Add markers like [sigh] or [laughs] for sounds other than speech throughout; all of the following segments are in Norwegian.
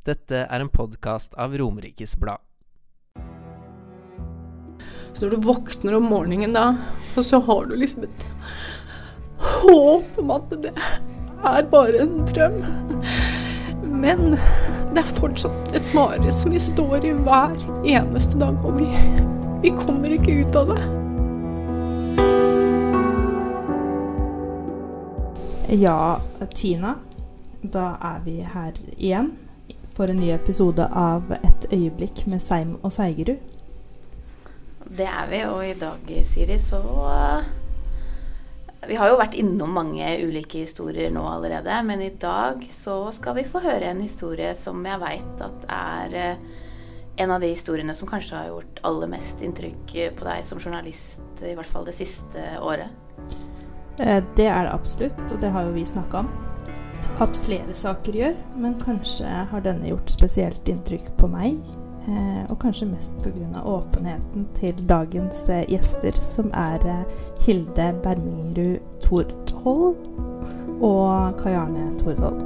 Dette er en podkast av Romerikes Blad. Så når du våkner om morgenen da, og så har du liksom et håp om at det er bare en drøm. Men det er fortsatt et mareritt som vi står i hver eneste dag, og vi, vi kommer ikke ut av det. Ja, Tina. Da er vi her igjen for en ny episode av Et øyeblikk med Seim og Seigerud. Det er vi, og i dag, Siri, så uh, Vi har jo vært innom mange ulike historier nå allerede, men i dag så skal vi få høre en historie som jeg veit at er uh, en av de historiene som kanskje har gjort aller mest inntrykk på deg som journalist, i hvert fall det siste året. Eh, det er det absolutt, og det har jo vi snakka om at flere saker gjør, men kanskje har denne gjort spesielt inntrykk på meg. Eh, og kanskje mest pga. åpenheten til dagens eh, gjester, som er eh, Hilde Bermingerud Tordhold og Kai Arne Tordhold.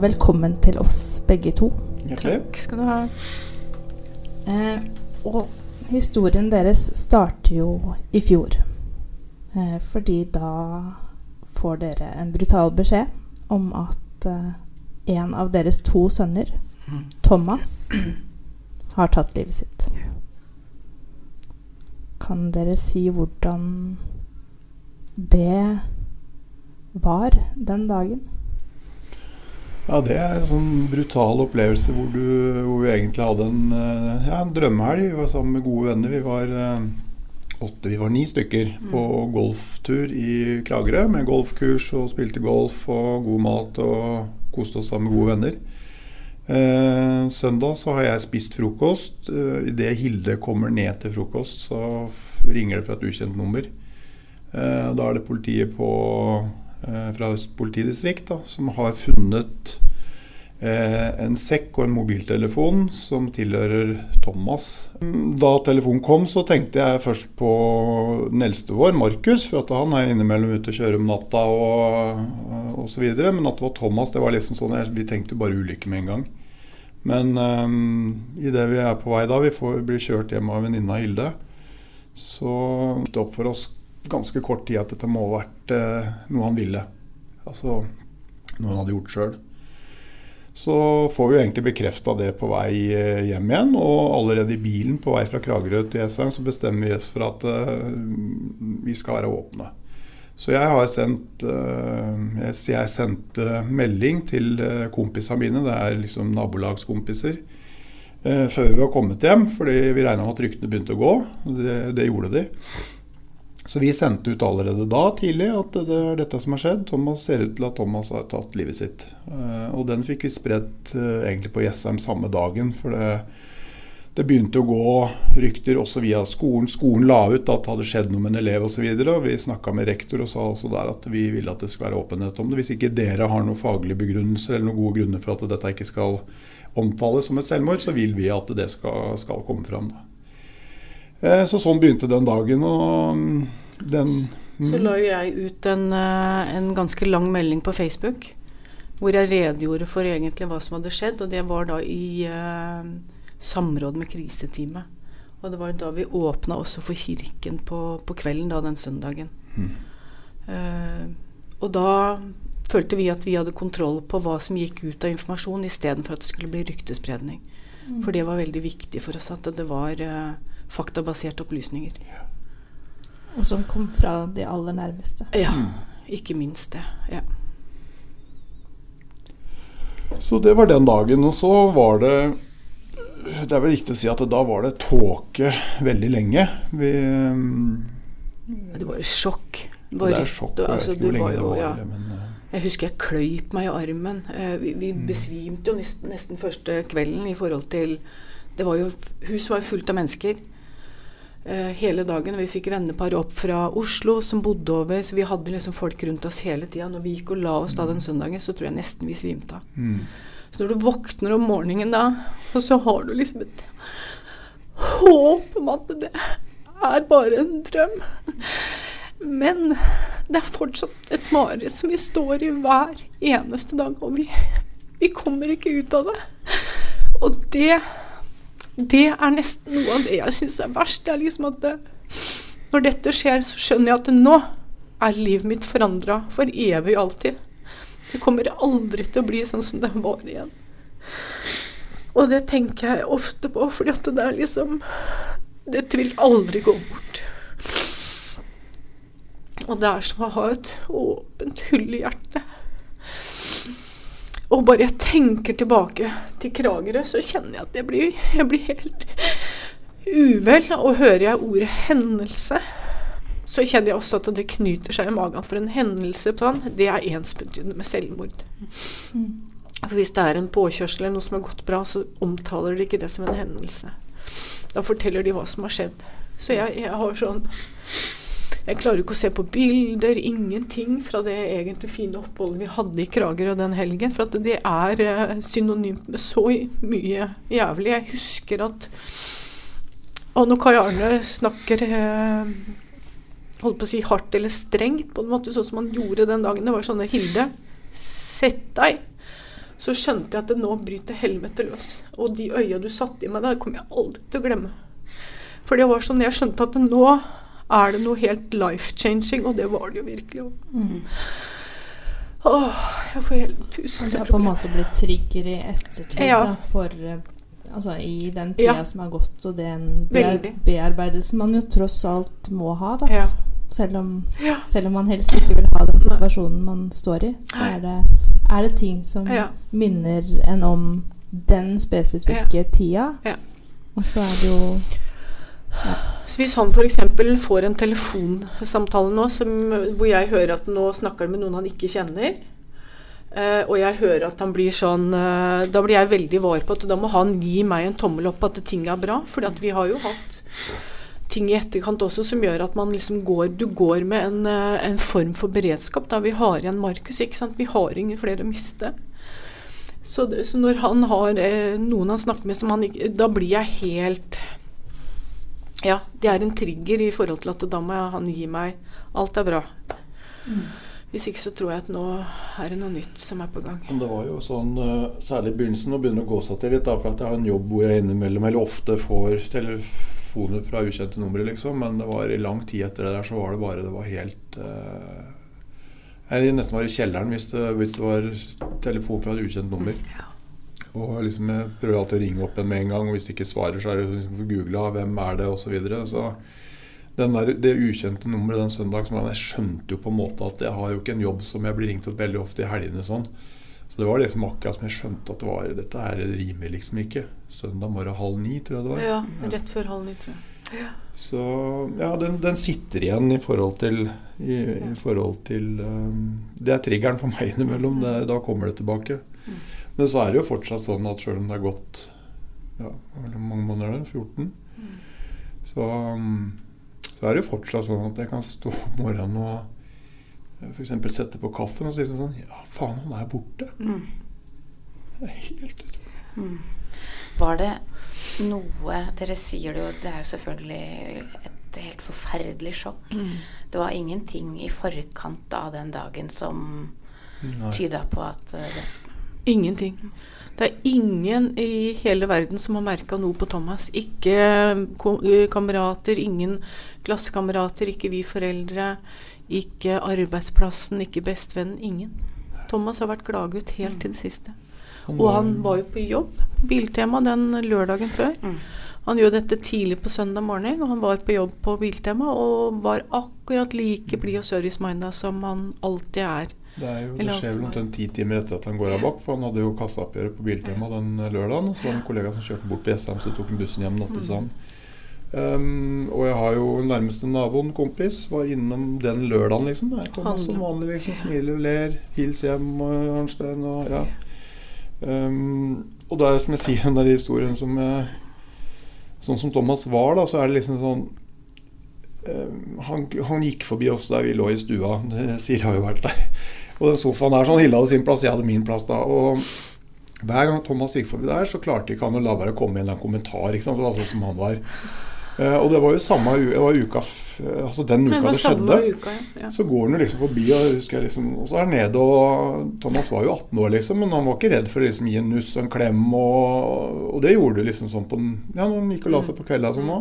Velkommen til oss begge to. Hjertelig. Takk skal du ha. Eh, og historien deres starter jo i fjor. Eh, fordi da får dere en brutal beskjed om at eh, en av deres to sønner, Thomas, har tatt livet sitt. Kan dere si hvordan det var den dagen? Ja, det er en sånn brutal opplevelse hvor, du, hvor vi egentlig hadde en, eh, ja, en drømmehelg. Vi var sammen med gode venner. Vi var eh, åtte, vi var ni stykker på golftur i Kragerø med golfkurs og spilte golf og god mat og koste oss sammen med gode venner. Eh, søndag så har jeg spist frokost. Eh, Idet Hilde kommer ned til frokost, så ringer det fra et ukjent nummer. Eh, da er det politiet på fra Øst politidistrikt da, som har funnet eh, en sekk og en mobiltelefon som tilhører Thomas. Da telefonen kom, så tenkte jeg først på den eldste vår, Markus, for at han er innimellom ute og kjører om natta og, osv. Men at det var Thomas, det var liksom sånn, vi tenkte bare ulykke med en gang. Men um, idet vi er på vei da, vi får blir kjørt hjem av venninna Hilde, så gikk det opp for oss ganske kort tid at dette må ha vært eh, noe han ville. Altså noe han hadde gjort sjøl. Så får vi jo egentlig bekrefta det på vei eh, hjem igjen. Og allerede i bilen på vei fra Kragerø til Jessheim så bestemmer vi oss for at eh, vi skal være åpne. Så jeg har sendt eh, jeg, sendte melding til eh, kompisene mine, det er liksom nabolagskompiser, eh, før vi var kommet hjem. Fordi vi regna med at ryktene begynte å gå. Det, det gjorde de. Så vi sendte ut allerede da tidlig at det er dette som har skjedd. Thomas ser ut til at Thomas har tatt livet sitt. Eh, Og den fikk vi spredt eh, egentlig på Jessheim samme dagen. For det, det begynte å gå rykter også via skolen. Skolen la ut at det hadde skjedd noe med en elev osv. Vi snakka med rektor og sa også der at vi ville at det skal være åpenhet om det. Hvis ikke dere har noen faglige begrunnelser eller noen gode grunner for at dette ikke skal omtales som et selvmord, så vil vi at det skal, skal komme fram. Da. Eh, Så sånn begynte den dagen. Og mm, Så la jo jeg ut en, eh, en ganske lang melding på Facebook hvor jeg redegjorde for egentlig hva som hadde skjedd, og det var da i eh, samråd med kriseteamet. Og det var da vi åpna også for kirken på, på kvelden da den søndagen. Mm. Eh, og da følte vi at vi hadde kontroll på hva som gikk ut av informasjon, istedenfor at det skulle bli ryktespredning. For det var veldig viktig for oss at det var eh, faktabaserte opplysninger. Og som kom fra de aller nærmeste. Ja, ikke minst det. Ja. Så det var den dagen. Og så var det Det er vel riktig å si at da var det tåke veldig lenge. Vi, Det var jo sjokk. det er sjokk. det- altså, Jeg altså, vet ikke hvor var lenge det var. ja. Men, eh, Jeg husker jeg kløyp meg i armen. Eh, Vi, vi Mm. besvimte jo nesten, nesten første kvelden i forhold til det var jo, Huset var jo fullt av mennesker hele dagen. Vi fikk vennepar opp fra Oslo som bodde over, så vi hadde liksom folk rundt oss hele tida. Når vi gikk og la oss da den søndagen, så tror jeg nesten vi svimte av. mm. Så når du våkner om morgenen da, og så har du liksom et håp om at det er bare en drøm. Men det er fortsatt et mareritt som vi står i hver eneste dag, og vi, vi kommer ikke ut av det. Og det, det er nesten noe av det jeg syns er verst. Det er liksom at det, når dette skjer, så skjønner jeg at nå er livet mitt forandra for evig og alltid. Det kommer aldri til å bli sånn som det var igjen. Og det tenker jeg ofte på, fordi at det er liksom Dette vil aldri gå bort. Og det er som å ha et åpent hull i hjertet. Og bare jeg tenker tilbake til Kragerø, så kjenner jeg at jeg blir, jeg blir helt uvel. Og hører jeg ordet 'hendelse', så kjenner jeg også at det knyter seg i magen. For en hendelse sånn, det er ensbetydende med selvmord. For hvis det er en påkjørsel eller noe som har gått bra, så omtaler de ikke det som en hendelse. Da forteller de hva som har skjedd. Så jeg, jeg har sånn jeg klarer ikke å se på bilder, ingenting fra det egentlig fine oppholdet vi hadde i Kragerø den helgen. For at det er eh, synonymt med så mye jævlig. Jeg husker at Og når Kai Arne snakker eh, holdt på å si hardt eller strengt, på en måte sånn som han gjorde den dagen Det var sånn Hilde, sett deg. Så skjønte jeg at det nå bryter helvete løs. Og de øya du satte i meg det kommer jeg aldri til å glemme. For det var sånn jeg skjønte at nå er det noe helt life-changing, og det var det jo virkelig. Mm. Åh, jeg får helt pusteproblemer. Det har på en måte blitt trigger i ettertid Ja. da, for eh, Altså i den tida Ja. som har gått, og den bear bearbeidelsen man jo tross alt må ha, da. Ja. Selv, om, selv om man helst ikke vil ha den situasjonen man står i, så er det, er det ting som minner en om den spesifikke tida. Ja. Og så er det jo hvis han f.eks. får en telefonsamtale nå som, hvor jeg hører at nå snakker han med noen han ikke kjenner, eh, og jeg hører at han blir sånn eh, Da blir jeg veldig var på at da må han gi meg en tommel opp på at ting er bra. For vi har jo hatt ting i etterkant også som gjør at man liksom går Du går med en, eh, en form for beredskap. Da vi har igjen Markus, ikke sant. Vi har ingen flere å miste. Så, så når han har noen han snakker med som han ikke Da blir jeg helt Ja, det er en trigger i forhold til at da må han gi meg Alt er bra. Hvis ikke så tror jeg at nå er det noe nytt som er på gang. Men det var jo sånn, eh, særlig i begynnelsen, å begynne å gå seg til litt, da, for at jeg har en jobb hvor jeg innimellom, eller ofte får telefoner fra ukjente numre, liksom. Men det var i lang tid etter det der, så var det bare Det var helt uh, Jeg nesten var i kjelleren hvis det, hvis det var telefon fra et ukjent nummer. Og liksom jeg prøver alltid å ringe opp en med en gang, og hvis de ikke svarer, så er det liksom for googla hvem er det, osv. Så, videre. så der, det ukjente nummeret den søndag Jeg skjønte jo på en måte at jeg har jo ikke en jobb som jeg blir ringt opp veldig ofte i helgene. sånn Så det var liksom akkurat som jeg skjønte at det var dette her rimer liksom ikke. Søndag morgen halv ni, tror jeg det var. Ja, rett før halv ni, tror jeg. Så ja, den, den sitter igjen i forhold til, i, i forhold til um, Det er triggeren for meg innimellom. Det, da kommer det tilbake. Men så er det jo fortsatt sånn at sjøl om det er gått ja, hvor mange måneder er det? 14? Så, um, så er det jo fortsatt sånn at jeg kan stå om morgenen og f.eks. sette på kaffen og si liksom sånn Ja, faen, han er borte. Mm. Det er helt utrolig. Var det noe Dere sier det jo, det er jo selvfølgelig et helt forferdelig sjokk. Det var ingenting i forkant av den dagen som Nei. tyda på at eh, det Ingenting. Det er ingen i hele verden som har merka noe på Thomas. Ikke eh, kamerater, ingen klassekamerater, ikke vi foreldre, ikke arbeidsplassen, ikke bestevennen. Ingen. Thomas har vært gladgutt helt til det siste. Og han var jo på jobb Biltema den lørdagen før. Mm. Han gjør dette tidlig på søndag morgen, og han var på jobb på Biltema og var akkurat like blid og service-minda som han alltid er. Det, er jo, det skjer vel omtrent ti timer etter at han går av bak, for han hadde jo kassaoppgjøret på Biltema den lørdagen. Og så var det en kollega som kjørte bort på Jessheim, så tok han bussen hjem natt til Sand. Um, og jeg har jo nærmeste naboen, kompis, var innom den lørdagen, liksom. Det er Thomas som vanlig, liksom. Smiler og ler. Hils hjem, og Arnstein og ja. Um, og det er som jeg sier, den der historien som jeg, Sånn som Thomas var, da, så er det liksom sånn eh, han, han gikk forbi oss der vi lå i stua. Det, Siri har jo vært der. Og den sofaen der, sånn, Hilde hadde sin plass, jeg hadde min plass da. Og hver gang Thomas gikk forbi der, så klarte ikke han å la være å komme med en kommentar. Ikke sant? Det var sånn som han var. Uh, og det var jo samme det var uka altså den uka det det skjedde. uka, ja. Så går han jo liksom forbi, og, husker jeg liksom, og så er han nede og Thomas var jo 18 år, liksom, men han var ikke redd for å liksom gi en nuss og en klem. Og, og det gjorde du liksom sånn på den, ja, når han gikk og la seg på kvelda som nå.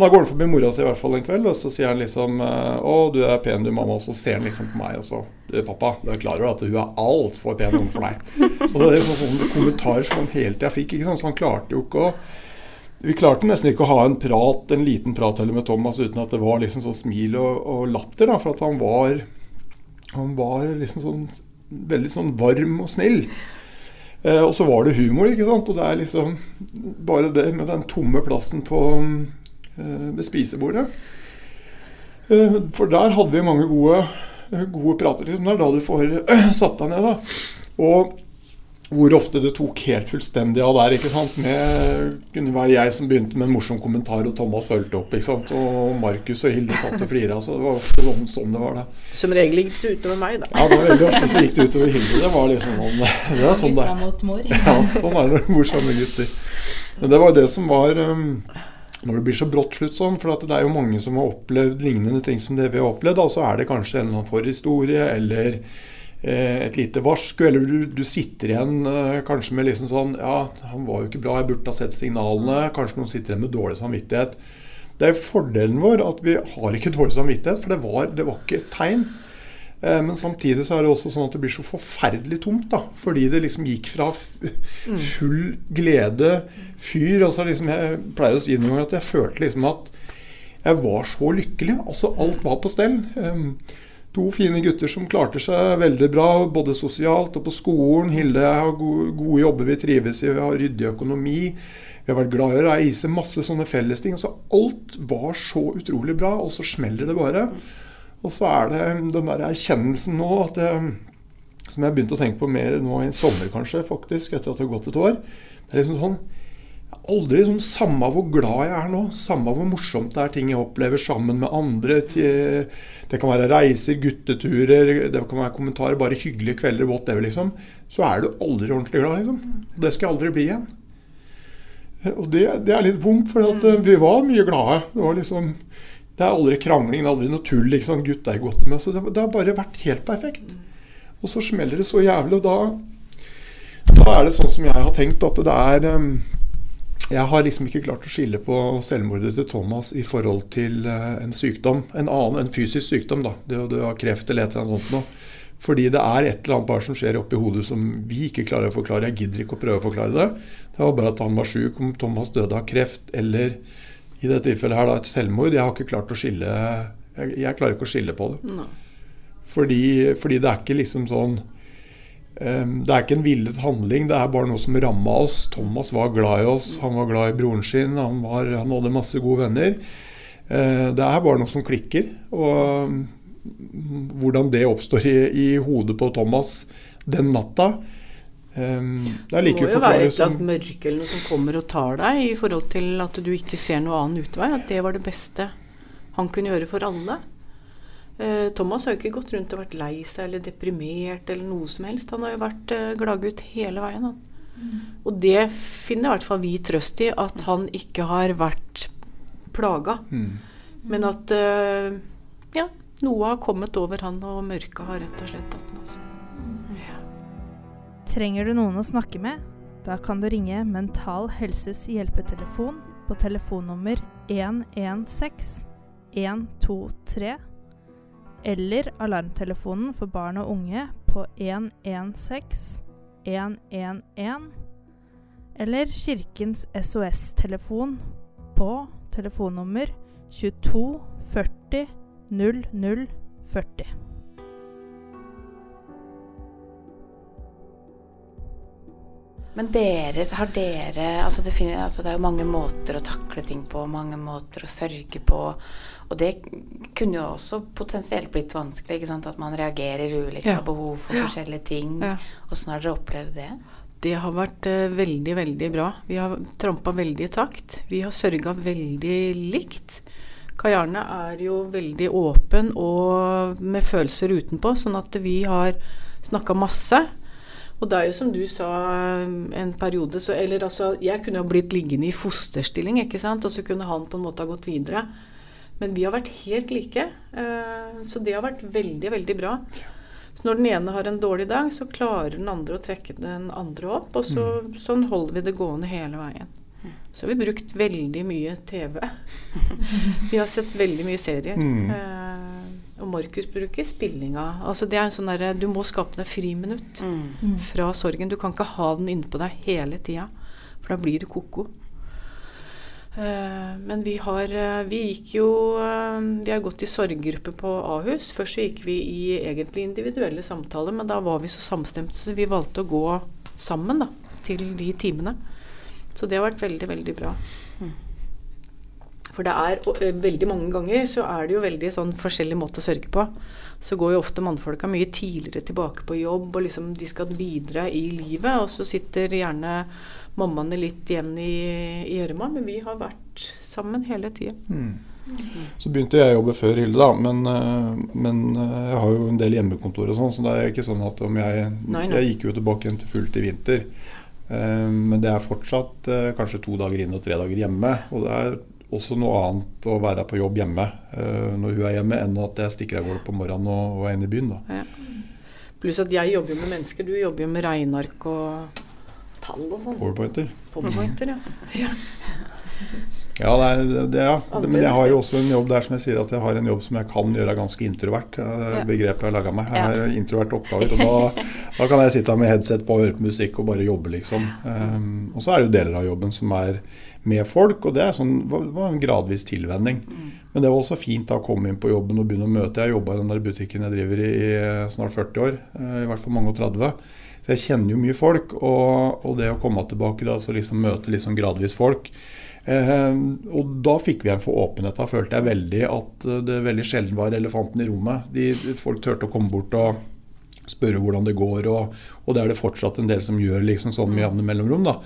Men da går han forbi mora si i hvert fall en kveld, og så sier han liksom eh, 'Å, du er pen du, mamma.' Og så ser han liksom på meg, og så 'Du, pappa, du er klar over at hun er altfor pen ung for deg'. Og det er liksom sånne kommentarer som han hele tida fikk, ikke sant. Så han klarte jo ikke å vi klarte nesten ikke å ha en prat, en liten prat heller med Thomas uten at det var liksom sånn smil og, og latter. Da, for at han var Han var liksom sånn veldig sånn varm og snill. Eh, og så var det humor, ikke sant. Og det er liksom bare det med den tomme plassen på ved spisebordet. Eh, for der hadde vi mange gode, gode prater. Liksom. Det er da du får [clears throat] satt deg ned, da. Og hvor ofte det tok helt fullstendig av der. ikke sant? Med, kunne være jeg som begynte med en morsom kommentar, og Thomas fulgte opp. ikke sant? Og Markus og Hilde satt og flira. Så det var ofte sånn, sånn det var. da. Som regel gikk det utover meg, da. Ja, det var veldig ofte så gikk det utover Hilde. Det var liksom sånn [laughs] det er sånn det er. Ja, sånn er det morsomme gutter. Men det var det som var um, Når det blir så brått slutt sånn, for det er jo mange som har opplevd lignende ting som det vi har opplevd, da, så er det kanskje en eller annen forhistorie eller eh, et lite varsku, eller du, du sitter igjen eh, kanskje med liksom sånn Ja, han var jo ikke bra, jeg burde ha sett signalene. Kanskje noen sitter igjen med dårlig samvittighet. Det er fordelen vår at vi har ikke dårlig samvittighet, for det var, det var ikke et tegn. Eh, Men samtidig så er det også sånn at det blir så forferdelig tomt. da, Fordi det liksom gikk fra full glede, fyr og så liksom Jeg pleier å si noen ganger at jeg følte liksom at jeg var så lykkelig. Altså alt var på stell. To fine gutter som klarte seg veldig bra, både sosialt og på skolen. Hilde har gode jobber vi trives i, vi har ryddig økonomi. Vi har vært glad i å reise, masse sånne fellesting. Så alt var så utrolig bra, og så smeller det bare. Og så er det den der erkjennelsen nå at det, som jeg har begynt å tenke på mer nå i sommer, kanskje, faktisk, etter at det har gått et år. Det er liksom sånn Aldri sånn Samme hvor glad jeg er nå, samme hvor morsomt det er ting jeg opplever sammen med andre. Det kan være reiser, gutteturer, det kan være kommentarer, bare hyggelige kvelder, whatever, liksom. Så er du aldri ordentlig glad, liksom. Og det skal jeg aldri bli igjen. Og det, det er litt vondt, for at, eh, vi var mye glade. Det var liksom det er aldri krangling, det er aldri noe tull. Liksom, gutta er godt med. Så det, det har bare vært helt perfekt. Og så smeller det så jævlig, og da, da er det sånn som jeg har tenkt, at det er um, Jeg har liksom ikke klart å skille på selvmordet til Thomas i forhold til uh, en sykdom. En annen, en fysisk sykdom, da. Det å dø av kreft eller et eller annet sånt noe. Fordi det er et eller annet bare som skjer oppi hodet som vi ikke klarer å forklare. Jeg gidder ikke å prøve å forklare det. Det var bare at han var sjuk, om Thomas døde av kreft eller i dette tilfellet her da et selvmord. Jeg har ikke klart å skille Jeg, jeg klarer ikke å skille på det. Fordi, fordi det er ikke liksom sånn um, Det er ikke en villet handling, det er bare noe som ramma oss. Thomas var glad i oss, han var glad i broren sin, han, var, han hadde masse gode venner. Uh, det er bare noe som klikker. Og um, hvordan det oppstår i, i hodet på Thomas den natta ehm, Det er Det må jo være et lag mørke eller noe som kommer og tar deg, i forhold til at du ikke ser noe annen utvei. At det var det beste han kunne gjøre for alle. Uh, Thomas har jo ikke gått rundt og vært lei seg eller deprimert eller noe som helst. Han har jo vært uh, gladgutt hele veien. Han. Og det finner i hvert fall vi trøst i, at han ikke har vært plaga. Mm. Men at uh, ja, noe har kommet over han, og mørket har rett og slett tatt. Trenger du noen å snakke med? Da kan du ringe Mental Helses hjelpetelefon på telefonnummer 116 123 eller alarmtelefonen for barn og unge på 116 111 eller Kirkens SOS-telefon på telefonnummer 22 40 00 40. Men dere, har dere altså det, finner, altså det er jo mange måter å takle ting på, mange måter å sørge på. Og det kunne jo også potensielt blitt vanskelig, at man reagerer ulikt, Ja. har behov for Ja. forskjellige ting. Ja. Har dere opplevd det? Det har vært uh, veldig, veldig bra. Vi har trampa veldig i takt. Vi har sørga veldig likt. Kajarne er jo veldig åpen og med følelser utenpå, sånn at vi har snakka masse. Og det er jo som du sa en periode så Eller altså, jeg kunne jo blitt liggende i fosterstilling, ikke sant, og så kunne han på en måte ha gått videre. Men vi har vært helt like. eh, Så det har vært veldig, veldig bra. Så når den ene har en dårlig dag, så klarer den andre å trekke den andre opp. Og så, sånn holder vi det gående hele veien. Så har vi brukt veldig mye TV. [laughs] Vi har sett veldig mye serier. Mm. Markus bruker spillinga. Altså det er en sånn derre Du må skape deg friminutt Mm. fra sorgen. Du kan ikke ha den innpå deg hele tida, for da blir det ko-ko. Uh, men vi har uh, Vi gikk jo uh, Vi har gått i sorggruppe på Ahus. Først så gikk vi i egentlig individuelle samtaler, men da var vi så samstemte, så vi valgte å gå sammen da, til de timene. Så det har vært veldig, veldig bra. For det er og, ø, veldig mange ganger så er det jo veldig sånn forskjellig måte å sørge på. Så går jo ofte mannfolka mye tidligere tilbake på jobb, og liksom de skal videre i livet. Og så sitter gjerne mammaene litt igjen i, i gjørma, men vi har vært sammen hele tida. Så begynte jeg å jobbe før Hilde, da. Men, eh, men eh, jeg har jo en del hjemmekontor og sånn, så det er ikke sånn at om jeg Nei, nei. Jeg gikk jo tilbake igjen til fullt i vinter. Eh, Men det er fortsatt eh, kanskje to dager inn og tre dager hjemme. Og det er også noe annet å være på jobb hjemme eh, når hun er hjemme, enn at jeg stikker av gårde på morgenen og, og er inne i byen. da. Pluss at jeg jobber jo med mennesker. Du jobber jo med regneark og tall og sånn. Powerpointer. Powerpointer, ja. Ja, [laughs] det er, det, ja. Men jeg har jo også en jobb der som jeg sier at jeg har en jobb som jeg kan gjøre ganske introvert. Er Ja. begrepet jeg har laga meg. Jeg Ja. har introverte oppgaver. Og da, [laughs] da kan jeg sitte med headset på og høre på musikk og bare jobbe, liksom. Um, og så er det jo deler av jobben som er med folk, og det er sånn, var, en gradvis tilvenning. Men det var også fint da å komme inn på jobben og begynne å møte. Jeg jobba i den der butikken jeg driver i i snart 40 år, eh, i hvert fall mange og 30. Så jeg kjenner jo mye folk, og, og det å komme tilbake da, så liksom møte liksom gradvis folk eh, Og da fikk vi en for åpenhet. Da følte jeg veldig at eh, det veldig sjelden var elefanten i rommet. De, folk turte å komme bort og spørre hvordan det går, og, og det er det fortsatt en del som gjør liksom sånn med jevne mellomrom. da.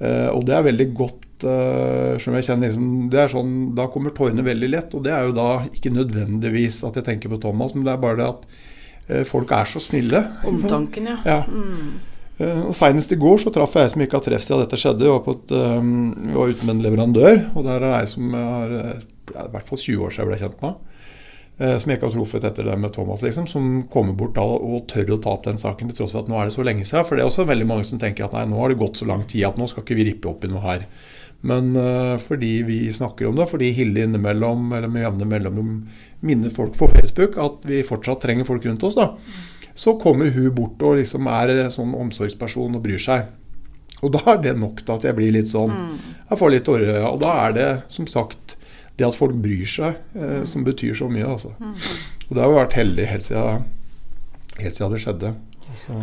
Uh, og det er veldig godt uh, som jeg kjenner liksom, det er sånn, Da kommer tårene veldig lett. Og det er jo da ikke nødvendigvis at jeg tenker på Thomas, men det er bare det at uh, folk er så snille. Omtanken, ja. Ja. Eh, og Senest i går så traff jeg ei som ikke har treff siden dette skjedde. Vi var, på et, eh, vi var ute med en leverandør, og der er ei som har eh, ja, i hvert fall 20 år siden jeg ble kjent med. eh, Som jeg ikke har truffet etter det med Thomas, liksom. Som kommer bort da og tør å ta opp den saken til tross for at nå er det så lenge siden. For det er også veldig mange som tenker at nei, nå har det gått så lang tid at nå skal ikke vi rippe opp i noe her. Men uh, fordi vi snakker om det, fordi Hilde innimellom eller med jevne mellomrom minner folk på Facebook at vi fortsatt trenger folk rundt oss, da så kommer hun bort og liksom er en sånn omsorgsperson og bryr seg. Og da er det nok til at jeg blir litt sånn Jeg får litt tårer. Og da er det som sagt det at folk bryr seg, eh, som betyr så mye, altså. Og det har jo vært heldig helt siden, helt siden det skjedde. Så,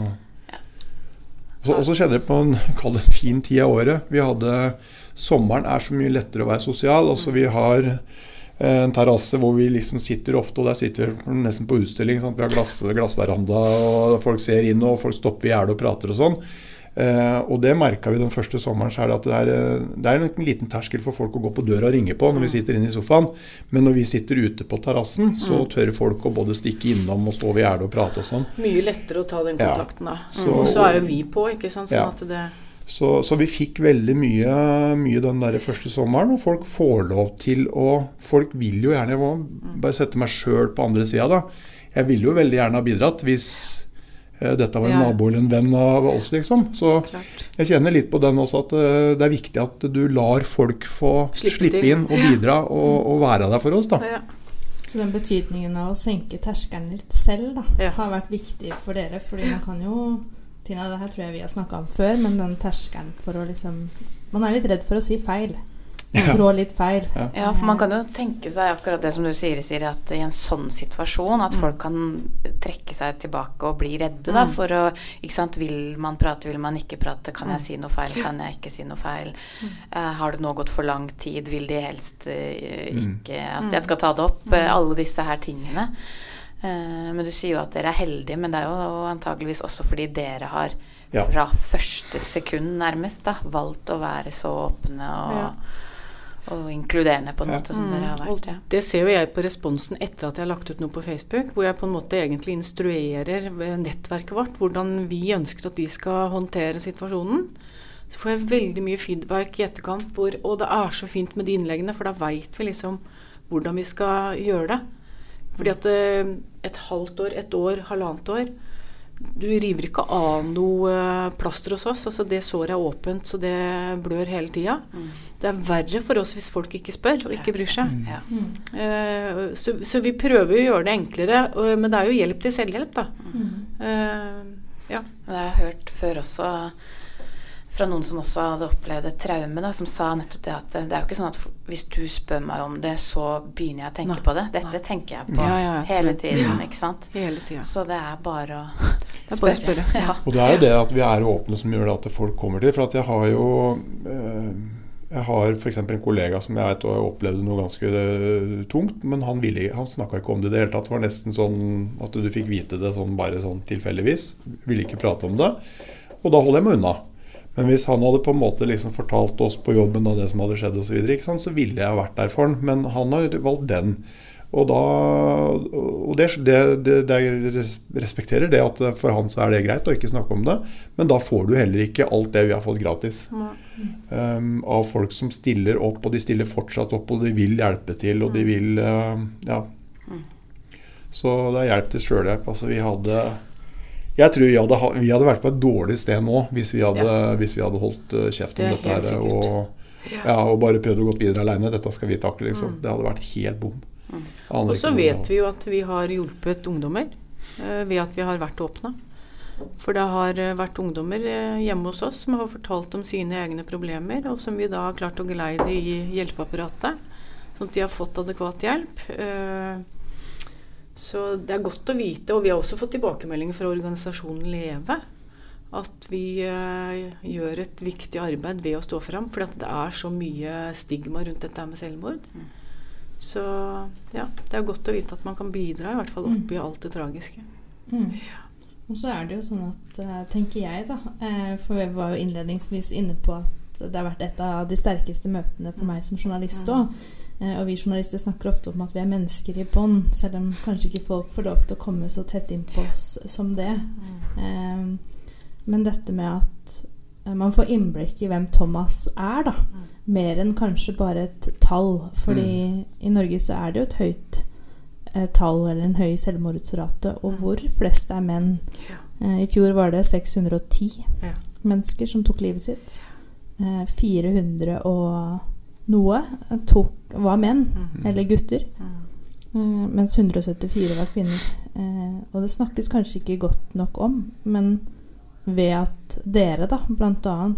så, og så skjedde det på en, kall det en fin tid av året. Vi hadde Sommeren er så mye lettere å være sosial. Altså vi har en terrasse hvor vi liksom sitter ofte, og der sitter vi nesten på utstilling. Sant? Vi har glass, glassveranda, og folk ser inn, og folk stopper i gjerdet og prater og sånn. Eh, og det merka vi den første sommeren. så er det at det er, eh, det er en liten terskel for folk å gå på døra og ringe på når vi sitter inne i sofaen. Men når vi sitter ute på terrassen, så tør folk å både stikke innom og stå ved gjerdet og prate og sånn. Mye lettere å ta den Ja. kontakten, da. Så- og så er jo vi på, ikke sant. Sånn Ja. at det Så, så vi fikk veldig mye, mye den der første sommeren, og folk får lov til å Folk vil jo gjerne Jeg må bare sette meg sjøl på andre sida, da. Jeg ville jo veldig gjerne ha bidratt hvis eh, dette var en Ja. nabo eller en venn av oss, liksom. Så klart. jeg kjenner litt på den også, at eh, det er viktig at du lar folk få Slippe slippe, inn og bidra og, og være der for oss, da. Ja. Så den betydningen av å senke terskelen litt selv da, Ja. har vært viktig for dere. Fordi man kan jo Tina, det her tror jeg vi har snakka om før, men den terskelen for å liksom Man er litt redd for å si feil. Ja. Trå litt feil. Ja, for man kan jo tenke seg akkurat det som du sier, Siri, at i en sånn situasjon at folk kan trekke seg tilbake og bli redde, da, for å Ikke sant, vil man prate, vil man ikke prate, kan jeg si noe feil, kan jeg ikke si noe feil? Uh, har det nå gått for lang tid, vil de helst uh, ikke at jeg skal ta det opp? Uh, alle disse her tingene. Eh, men du sier jo at dere er heldige, men det er jo antageligvis også fordi dere har Ja. fra første sekund nærmest da, valgt å være så åpne og, og inkluderende på en Ja. måte som dere har Mm, og vært. Ja. Det ser jo jeg på responsen etter at jeg har lagt ut noe på Facebook, hvor jeg på en måte egentlig instruerer nettverket vårt hvordan vi ønsker at de skal håndtere situasjonen. Så får jeg veldig mye feedback i etterkant, hvor, og det er så fint med de innleggene, for da veit vi liksom hvordan vi skal gjøre det. Fordi at eh, et halvt år, et år, halvannet år Du river ikke av noe eh, plaster hos oss. altså Det såret er åpent, så det blør hele tida. Mm. Det er verre for oss hvis folk ikke spør og ikke bryr seg. Ja. Eh, så, så vi prøver jo å gjøre det enklere, og, men det er jo hjelp til selvhjelp, da. Eh, ja. Men jeg har hørt før også fra noen som også hadde opplevd et traume, da, som sa nettopp det at det er jo ikke sånn at hvis du spør meg om det, så begynner jeg å tenke Nei. på det. Dette tenker jeg på Ja, ja, hele tiden, Ja. ikke sant. Hele tiden. Så det er bare å [laughs] Det er bare å spørre. Ja. Og det er jo det at vi er åpne som gjør det at folk kommer til. For at jeg har jo eh, Jeg har f.eks. en kollega som jeg vet opplevde noe ganske eh, tungt, men han, ville- han snakka ikke om det i det hele tatt. Det var nesten sånn at du fikk vite det sånn bare sånn tilfeldigvis. Ville ikke prate om det. Og da holder jeg meg unna. Men hvis han hadde på en måte liksom fortalt oss på jobben og det som hadde skjedd osv., så, videre, så ville jeg vært der for han. Men han har valgt den. Og, da, og det, det, det, det respekterer det at for han så er det greit å ikke snakke om det. Men da får du heller ikke alt det vi har fått gratis. Um, av folk som stiller opp, og de stiller fortsatt opp, og de vil hjelpe til, og de vil uh, Ja. Så det er hjelp til sjølhjelp. Altså, vi hadde Jeg tror vi hadde, vi hadde vært på et dårlig sted nå hvis vi hadde, hvis vi hadde holdt uh, kjeft om det dette her. Og, ja, og bare prøvd å gå videre aleine. Dette skal vi takle, liksom. Det hadde vært helt bom. Mm. Og så vet vi jo at vi har hjulpet ungdommer uh, ved at vi har vært åpne. For det har eh, vært ungdommer eh, hjemme hos oss som har fortalt om sine egne problemer, og som vi da har klart å geleide i hjelpeapparatet, sånn at de har fått adekvat hjelp. Eh, Så det er godt å vite, og vi har også fått tilbakemeldinger fra organisasjonen Leve, at vi eh, gjør et viktig arbeid ved å stå fram, for det er så mye stigma rundt dette med selvmord. Så ja, det er godt å vite at man kan bidra, i hvert fall oppi alt det tragiske. Mm. Og så er det jo sånn at, eh, tenker jeg, da eh, For jeg var jo innledningsvis inne på at det har vært et av de sterkeste møtene for meg som journalist òg. Og vi journalister snakker ofte om at vi er mennesker i bånd, selv om kanskje ikke folk får lov til å komme så tett inn på oss som det. Eh, Men dette med at eh, man får innblikk i hvem Thomas er, da. Mer enn kanskje bare et tall. Fordi i Norge så er det jo et høyt eh, tall, eller en høy selvmordsrate, og hvor flest er menn. Eh, I fjor var det 610 Ja. mennesker som tok livet sitt. Eh, 400 og noe tok, var menn, eller gutter. Mm. mens 174 var kvinner. Eh, og det snakkes kanskje ikke godt nok om, men ved at dere da bl.a.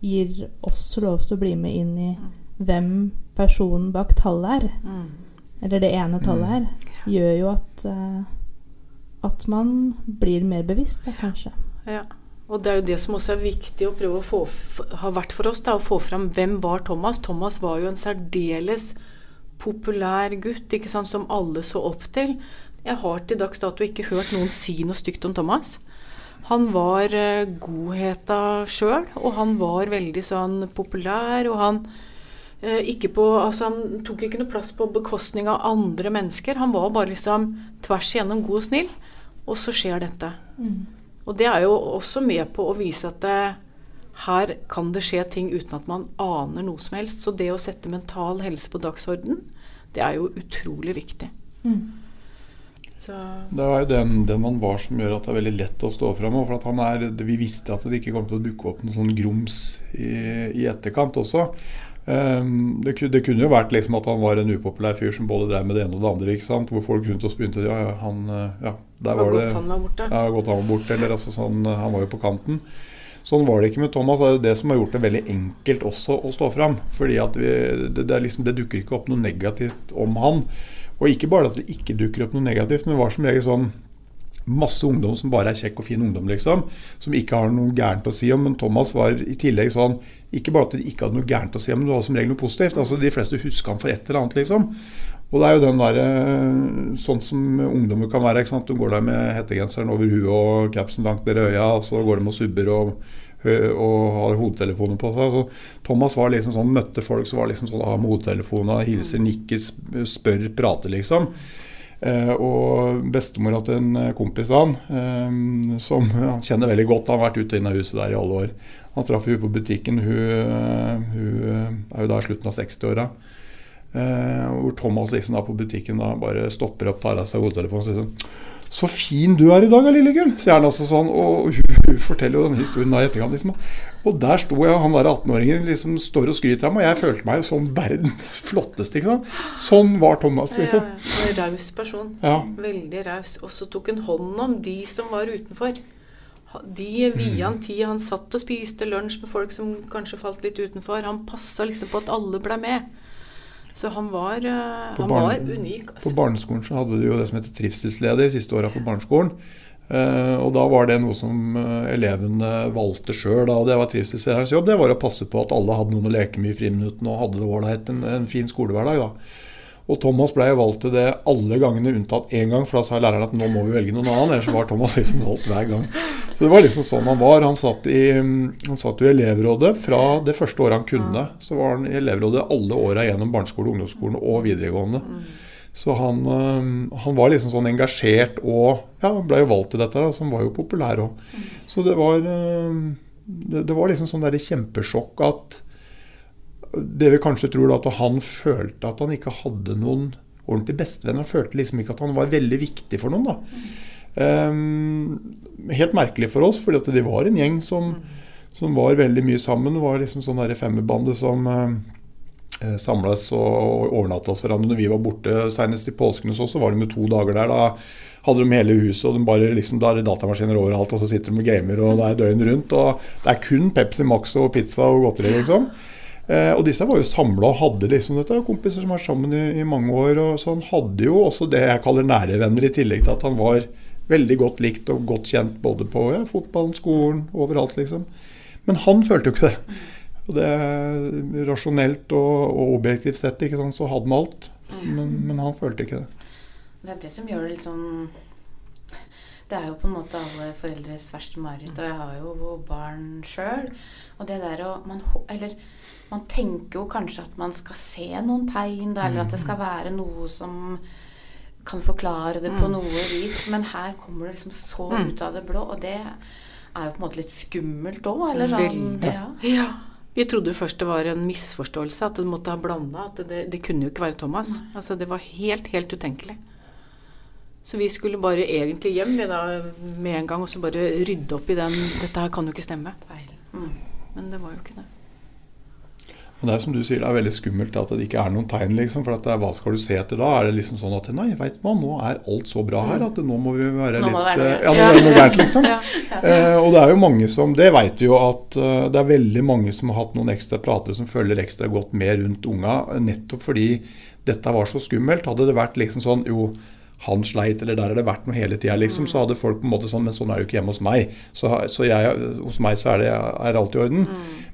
gir oss lov til å bli med inn i hvem personen bak tallet er, Mm. eller det ene tallet er, gjør jo at eh, at man blir mer bevisst, da, kanskje. Ja. Og det er jo det som også er viktig å prøve å få, har vært for oss, da, å få fram hvem var Thomas. Thomas var jo en særdeles populær gutt ikke sant, som alle så opp til. Jeg har til dags dato ikke hørt noen si noe stygt om Thomas. Han var eh, godheta sjøl, og han var veldig sånn populær, og han eh, på, altså Han tok ikke noe plass på bekostning av andre mennesker. Han var bare liksom tvers igjennom god og snill. Og så skjer dette. Og det er jo også med på å vise at det, her kan det skje ting uten at man aner noe som helst. Så det å sette mental helse på dagsorden, det er jo utrolig viktig. Så Det er jo den, den man var som gjør at det er veldig lett å stå fram. For at han er, vi visste at det ikke kom til å dukke opp noe sånn grums i, i etterkant også. Um, det, det kunne jo vært liksom at han var en upopulær fyr som både drev med det ene og det andre. ikke sant? Hvor folk rundt oss begynte ja, ja, han, uh, ja, der var var det godt han var borte. ja, godt han var borte. Eller altså sånn, uh, han var jo på kanten. Sånn var det ikke med Thomas. Det er det som har gjort det veldig enkelt også å stå fram. Fordi at vi, det, det, liksom, det dukker ikke opp noe negativt om han. Og ikke bare at det ikke dukker opp noe negativt, men det var som regel sånn masse ungdom som bare er kjekk og fin ungdom, liksom. Som ikke har noe gærent å si om. Men Thomas var i tillegg sånn Ikke bare at de ikke hadde noe gærent å si men det var som regel noe positivt. Altså De fleste huska han for et eller annet, liksom. Og det er jo den der, eh, sånn som ungdommer kan være. ikke sant? Du går der med hettegenseren over huet og capsen langt ned i øya, og så går de og subber og og har hodetelefoner på seg. Så Thomas var liksom sånn, møtte folk som var liksom sånn av med hodetelefoner, hilser, nikker, spør, prater, liksom. Eh, og bestemora til en kompis av han, eh, som han kjenner veldig godt, han har vært ute og inn av huset der i alle år. Han traff henne på butikken. Hun, eh, hun eh, er jo da i slutten av 60-åra. Eh, hvor Thomas liksom da på butikken da bare stopper opp, tar av seg hodetelefonen og sier sånn Så fin du er i dag, lille gull! sier han også sånn. Og hun, hun forteller jo den historien da i etterkant. liksom. Og der sto jeg, han der 18-åringen liksom står og skryter av meg, og jeg følte meg som verdens [laughs] flotteste. ikke sant? Sånn var Thomas, Ja, liksom. ja, en raus person. Ja. Veldig raus. Og så tok hun hånd om de som var utenfor. De via han tid. Han satt og spiste lunsj med folk som kanskje falt litt utenfor. Han passa liksom på at alle ble med. Så han var, eh, han var unik. På Altså. barneskolen så hadde de jo det som heter trivselsleder siste åra på barneskolen. Uh, og da var det noe som eh, elevene valgte sjøl. Det var trivselslederens jobb. Det var å passe på at alle hadde noen å leke med i friminuttene og hadde det ålreit. En, en fin skolehverdag. da. Og Thomas ble jo valgt til det alle gangene unntatt én gang, for da sa læreren at nå må vi velge noen annen. Ellers var Thomas liksom valgt hver gang. Så det var liksom sånn han var. Han satt, i, han satt i elevrådet fra det første året han kunne. Så var han i elevrådet alle åra gjennom barneskole, ungdomsskolen og videregående. Så han, øh, han var liksom sånn engasjert og ja, ble jo valgt til dette, da, som var jo populær òg. Så det var, øh, det, det var liksom sånn der kjempesjokk at det vi kanskje tror da, at han følte at han ikke hadde noen ordentlig bestevenn. Han følte liksom ikke at han var veldig viktig for noen. da. Um, helt merkelig for oss, fordi at de var en gjeng som, som var veldig mye sammen. Det var liksom sånn femmerbande som uh, samles og overnatta hos hverandre når vi var borte. Senest i påsken så, så var de med to dager der. Da hadde de hele huset, og de bare liksom, da er det datamaskiner overalt, og så sitter de og gamer, og det er døgn rundt. Og det er kun Pepsi Max og pizza og godteri, liksom. Eh, og disse var jo samla og hadde liksom dette. Kompiser som har vært sammen i, i mange år. og Så han hadde jo også det jeg kaller nære venner, i tillegg til at han var veldig godt likt og godt kjent både på ja, fotballen, skolen, overalt, liksom. Men han følte jo ikke det. Og det er Rasjonelt og, og objektivt sett ikke sant, så hadde han alt, men, men han følte ikke det. Det er det som gjør det litt sånn Det er jo på en måte alle foreldres verste mareritt. Og jeg har jo barn sjøl. Og det der å man, Eller man tenker jo kanskje at man skal se noen tegn, da, eller at det skal være noe som kan forklare det på noe vis. Men her kommer det liksom så Mm. ut av det blå, og det er jo på en måte litt skummelt òg, eller sånn. Veldig. Ja. Ja. Vi trodde først det var en misforståelse, at det måtte ha blanda. At det, det kunne jo ikke være Thomas. Altså, det var helt, helt utenkelig. Så vi skulle bare egentlig hjem vi da, med en gang og så bare rydde opp i den Dette her kan jo ikke stemme. Feil. Mm. Men det var jo ikke det. Men det er som du sier, det er veldig skummelt at det ikke er noen tegn. liksom, for at det er, Hva skal du se etter da? Er det liksom sånn at nei, vet du hva, nå er alt så bra her at nå må vi være Nå litt må være eh, noe Ja, nå er det noe gærent, liksom. [laughs] Ja. Eh, og det er jo mange som Det vet vi jo at uh, det er veldig mange som har hatt noen ekstra pratere som følger ekstra godt med rundt unga, eh, nettopp fordi dette var så skummelt. Hadde det vært liksom sånn jo, han sleit, eller der har det vært noe hele tida, liksom, så hadde folk på en måte sånn Men sånn er det jo ikke hjemme hos meg. Så, så jeg, hos meg så er det er alt i orden.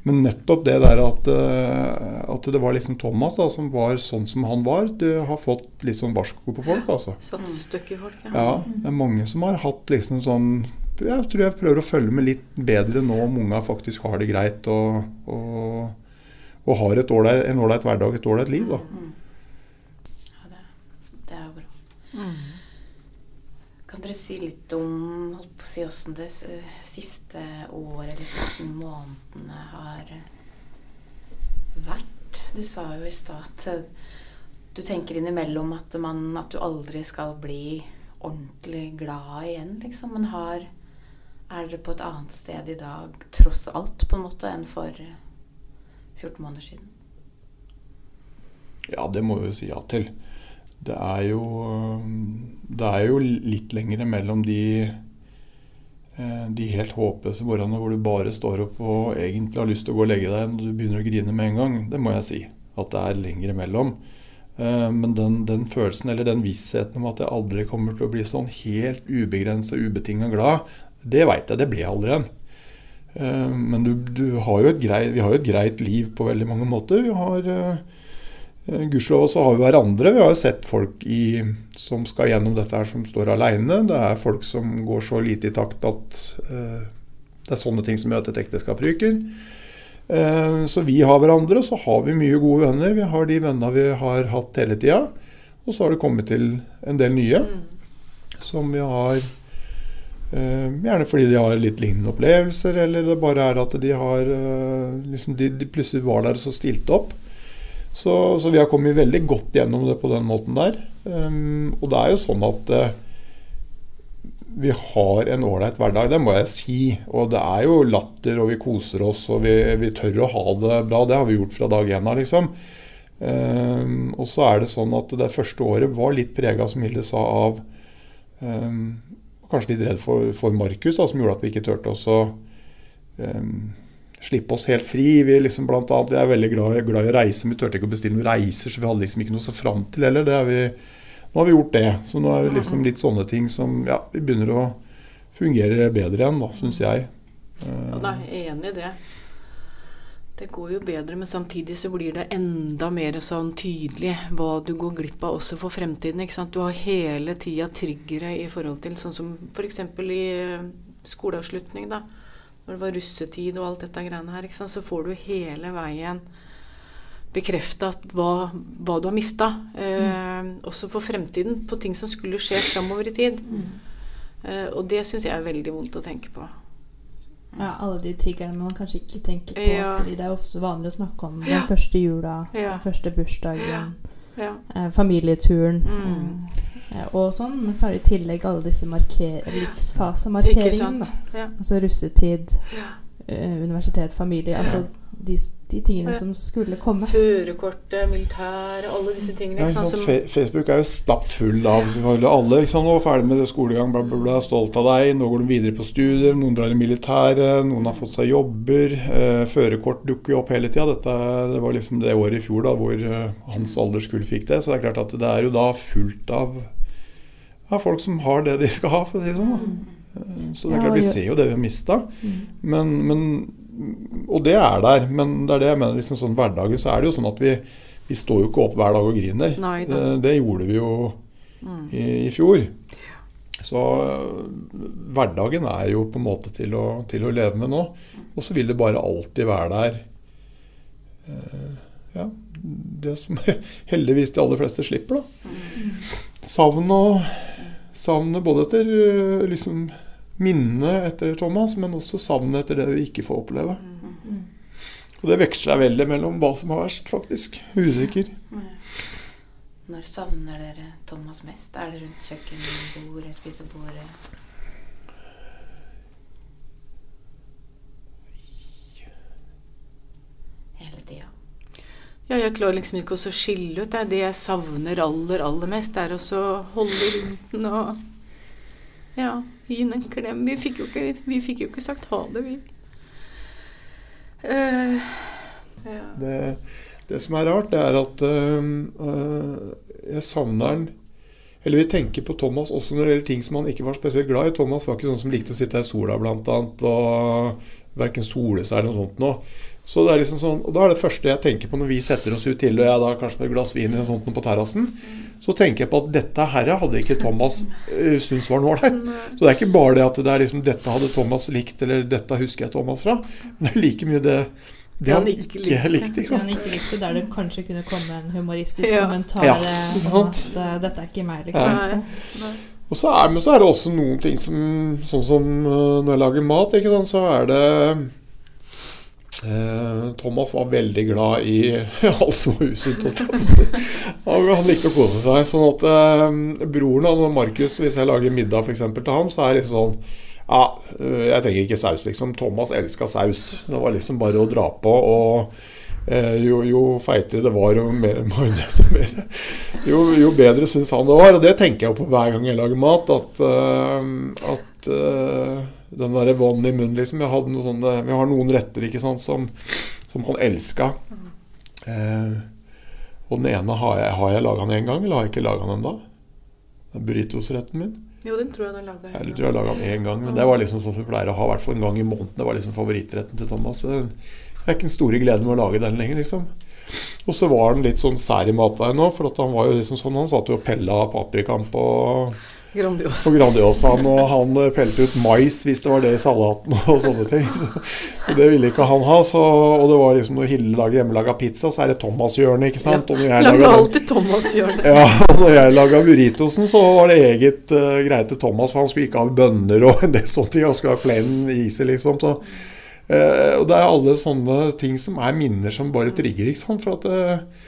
Men nettopp det der at, eh, at det var liksom Thomas da, som var sånn som han var, du har fått litt sånn varsko på folk, altså. Satt støkk i folk. Ja, det er mange som har hatt liksom sånn Jeg tror jeg prøver å følge med litt bedre nå om unga faktisk har det greit og, og, og har et ålreit- en ålreit hverdag, et ålreit liv. da. Ja, det, det er jo bra. Mm. Kan dere si litt om holdt på å si, hvordan det siste året eller 14 månedene har vært? Du sa jo i stad at eh, du tenker innimellom at, man, at du aldri skal bli ordentlig glad igjen, liksom. Men har, er dere på et annet sted i dag, tross alt, på en måte, enn for eh, 14 måneder siden? Ja, det må vi jo si ja til. Det er jo, det er jo litt lengre mellom de, eh, de helt håpløse morgenene hvor du bare står opp og egentlig har lyst til å gå og legge deg når du begynner å grine med en gang. Det må jeg si. At det er lenger imellom. Eh, Men den, den følelsen eller den vissheten om at jeg aldri kommer til å bli sånn helt ubegrensa ubetinga glad, det veit jeg. Det blir jeg aldri igjen. Eh, Men du, du har greit, vi har jo et greit liv på veldig mange måter. Vi har eh, Eh, Gudskjelov så har vi hverandre. Vi har jo sett folk i, som skal gjennom dette her, som står aleine. Det er folk som går så lite i takt at eh, Det er sånne ting som gjør at et ekteskap ryker. Eh, så vi har hverandre, og så har vi mye gode venner. Vi har de vennene vi har hatt hele tida. Og så har det kommet til en del nye som vi har eh, Gjerne fordi de har litt lignende opplevelser, eller det bare er at de har eh, liksom de, de plutselig var der og så stilte opp. Så, så, vi har kommet veldig godt gjennom det på den måten der. Um, og det er jo sånn at uh, vi har en ålreit hverdag, det må jeg si. Og det er jo latter, og vi koser oss, og vi, vi tør å ha det bra. Det har vi gjort fra dag én av, liksom. Um, og så er det sånn at det første året var litt prega, som Hilde sa, av um, Kanskje litt redd for, for Markus, da, som gjorde at vi ikke turte å slippe oss helt fri. Vi liksom blant annet, jeg er veldig glad, glad i å reise, men vi turte ikke å bestille noen reiser, så vi hadde liksom ikke noe å se fram til heller. Det vi, nå har vi gjort det. Så nå er det liksom litt sånne ting som ja, vi begynner å fungere bedre igjen, da, syns jeg. Ja, da er jeg enig i det. Det går jo bedre, men samtidig så blir det enda mer sånn tydelig hva du går glipp av også for fremtiden. ikke sant? Du har hele tida triggere i forhold til sånn som f.eks. i skoleavslutning. da når det var russetid og alt dette greiene her, så får du hele veien bekrefta hva, hva, du har mista. Eh, mm. Også for fremtiden, på ting som skulle skje framover i tid. Mm. Eh, og det syns jeg er veldig vondt å tenke på. Ja, alle de triggerne man kanskje ikke tenker på. Ja. Fordi det er ofte vanlig å snakke om den første jula, ja. den første bursdagen, ja. eh, familieturen. Mm. Eh, og sånn, men så er det i tillegg alle disse livsfasemarkeringene. Ja. Altså russetid, ja. uh, universitet, familie. Altså de, de tingene som skulle komme. Førerkortet, militæret, alle disse tingene. Ja, sant, Facebook er jo stappfull av alle. Ikke sant? Nå er ferdig med skolegang, bla, bla, bla, stolt av deg. Nå går de videre på studier. Noen drar i militæret. Noen har fått seg jobber. Eh, førerkort dukker jo opp hele tida. Det var liksom det året i fjor da, hvor uh, hans alderskull fikk det. Så det er klart at det er jo da fullt av av folk som har det de skal ha, for å si det sånn. Mm. Så det er klart, vi ser jo det vi har mista. Mm. Men, men, og det er der. Men det er det jeg mener, liksom sånn hverdagen så er det jo sånn at vi, vi står jo ikke opp hver dag og griner. Det, det, gjorde vi jo mm. i, i, fjor. Så hverdagen er jo på en måte til å, til å leve med nå. Og så vil det bare alltid være der. Uh, ja, det som [laughs] heldigvis de aller fleste slipper, da. Savn og savnet både etter eh, liksom, minnet etter Thomas, men også savnet etter det vi ikke får oppleve. Og det veksler veldig mellom hva som er verst, faktisk. Usikker. Når savner dere Thomas mest? Er det rundt kjøkkenbordet, spisebordet? Hele tida. Ja, jeg klarer liksom ikke å skille ut. Det, det jeg savner aller, aller mest, er å holde rundt den og ja, gi den en klem. Vi fikk jo ikke, fikk jo ikke sagt ha det, vi. Uh, ja. det, det, som er rart, det er at uh, jeg savner den Eller vi tenker på Thomas også når det gjelder ting som han ikke var spesielt glad i. Thomas var ikke sånn som likte å sitte i sola, blant annet, og verken sole seg eller noe sånt noe. Så det er liksom sånn, og Da er det første jeg tenker på når vi setter oss ut til og jeg da kanskje med et glass vin eller sånt på terrassen, så tenker jeg på at dette her hadde ikke Thomas uh, syntes var noe ålreit. Så det er ikke bare det at det er liksom dette hadde Thomas likt, eller dette husker jeg Thomas fra. Men det er like mye det, det han, han, ikke likte. likte det han ikke likte, Der det kanskje kunne komme en humoristisk ja. kommentar ja. om at uh, 'dette er ikke meg', liksom. Ja. Og så er, men så er det også noen ting som Sånn som uh, når jeg lager mat, ikke sant, så er det Eh, Thomas var veldig glad i alt som var usunt. Han likte å kose seg. Sånn at eh, broren og Markus, hvis jeg lager middag for eksempel, til han, så er det liksom sånn Ja, eh, jeg trenger ikke saus, liksom. Thomas elska saus. Det var liksom bare å dra på. Og eh, jo, jo, feitere det var, jo mer [laughs] majones jo, jo, bedre syns han det var. Og det tenker jeg på hver gang jeg lager mat. At, uh, at den derre vann i munnen, liksom. Jeg sånne, vi har noen retter ikke sant, som, som han elska. Eh, og den ene har jeg, har jeg laga den én gang, eller har jeg ikke laga den ennå? Burritos-retten min. Jo, den tror jeg du laga gang. tror jeg laga den én gang, men det var liksom sånn som vi pleier å ha hvert fall en gang i måneden. Det var liksom favorittretten til Thomas. Det er ikke den store gleden med å lage den lenger, liksom. Og så var han litt sånn sær i matveien òg, for at han var jo liksom sånn, han satt jo og pella paprikaen på, Grandios. på Grandiosaen, og han eh, pelte ut mais hvis det var det i salaten og sånne ting. Så, det ville ikke han ha. Så, og det var liksom når Hille lager hjemmelaga pizza, så er det Thomas-hjørnet, ikke sant. Og Lager lager- alltid Thomas-hjørnet. ja, og når jeg laga burritosen, så var det eget uh, greie til Thomas, for han skulle ikke ha bønner og en del sånne ting. Han skulle ha plain easy, liksom. Så, uh, og det er alle sånne ting som er minner som bare trigger, ikke sant. For at uh,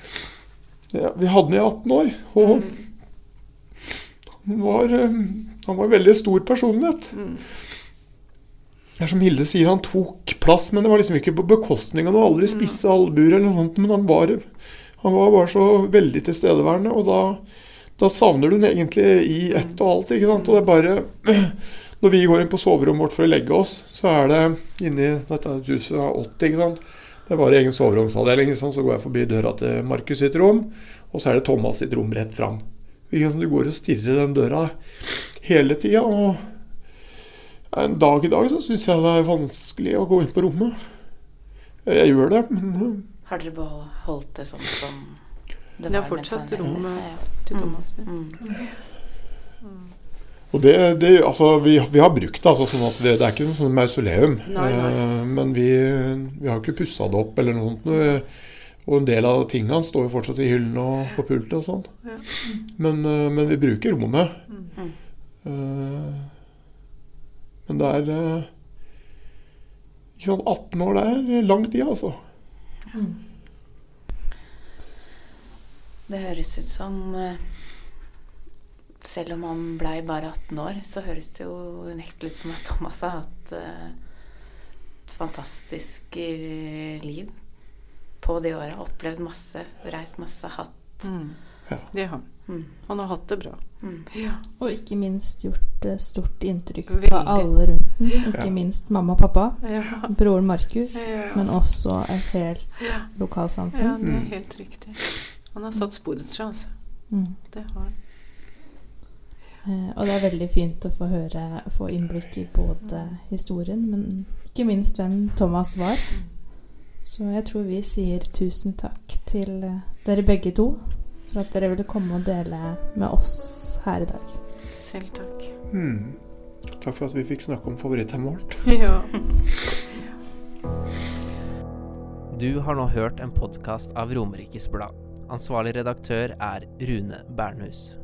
ja, Vi hadde den i 18 år, og han var, eh, han var en veldig stor personlighet. Det er som Hilde sier, han tok plass, men det var liksom ikke på bekostning av noe. Aldri spisse albuer eller noe sånt, men han var, han var bare så veldig tilstedeværende. Og da, da savner du den egentlig i ett og alt. ikke sant? Og det er bare [clears throat] Når vi går inn på soverommet vårt for å legge oss, så er det inni dette huset av 80, ikke sant. Det er bare egen soveromsavdeling. Så går jeg forbi døra til Markus sitt rom, og så er det Thomas sitt rom rett fram. Du går og stirrer den døra hele tida. Og en dag i dag så syns jeg det er vanskelig å gå inn på rommet. Jeg gjør det, men Har dere beholdt det sånn som det var? Det er fortsatt rommet Ja. til Thomas. ja. Mm. Og det, det, altså, vi, vi har brukt det, altså, sånn at det, det er ikke noe sånn mausoleum. Nei, nei. Eh, men vi, vi har ikke pussa det opp eller noe sånt. Og en del av tingene står jo fortsatt i hyllene og på pultet og sånn. Ja. Men, eh, men vi bruker rommet. Mm. Uh, men det er uh, ikke sant, 18 år, det er lang tid, altså. Det høres ut som Selv om han blei bare 18 år, så høres det jo unektelig ut som at Thomas har hatt et fantastisk liv på de åra. Opplevd masse, reist masse, hatt Mm. Ja. Det har han. mm. Han har hatt det bra. Mm. Ja. Og ikke minst gjort eh, stort inntrykk Veldig. på alle rundt den. Ikke Ja. minst mamma og pappa, Ja. broren Markus, Ja. men også et helt ja. lokalsamfunn. ja, det er Mm. helt riktig. Han har satt sporet seg, altså. Mm. Det har han. Eh, og det er veldig fint å få høre, få innblikk i både historien, men ikke minst hvem Thomas var. Så jeg tror vi sier tusen takk til eh, dere begge to for at dere ville komme og dele med oss her i dag. Selv takk. Mm. Takk for at vi fikk snakke om favoritthemmet vårt. [laughs] Ja. Du har nå hørt en podkast av Romerikes Blad. Ansvarlig redaktør er Rune Bernhus.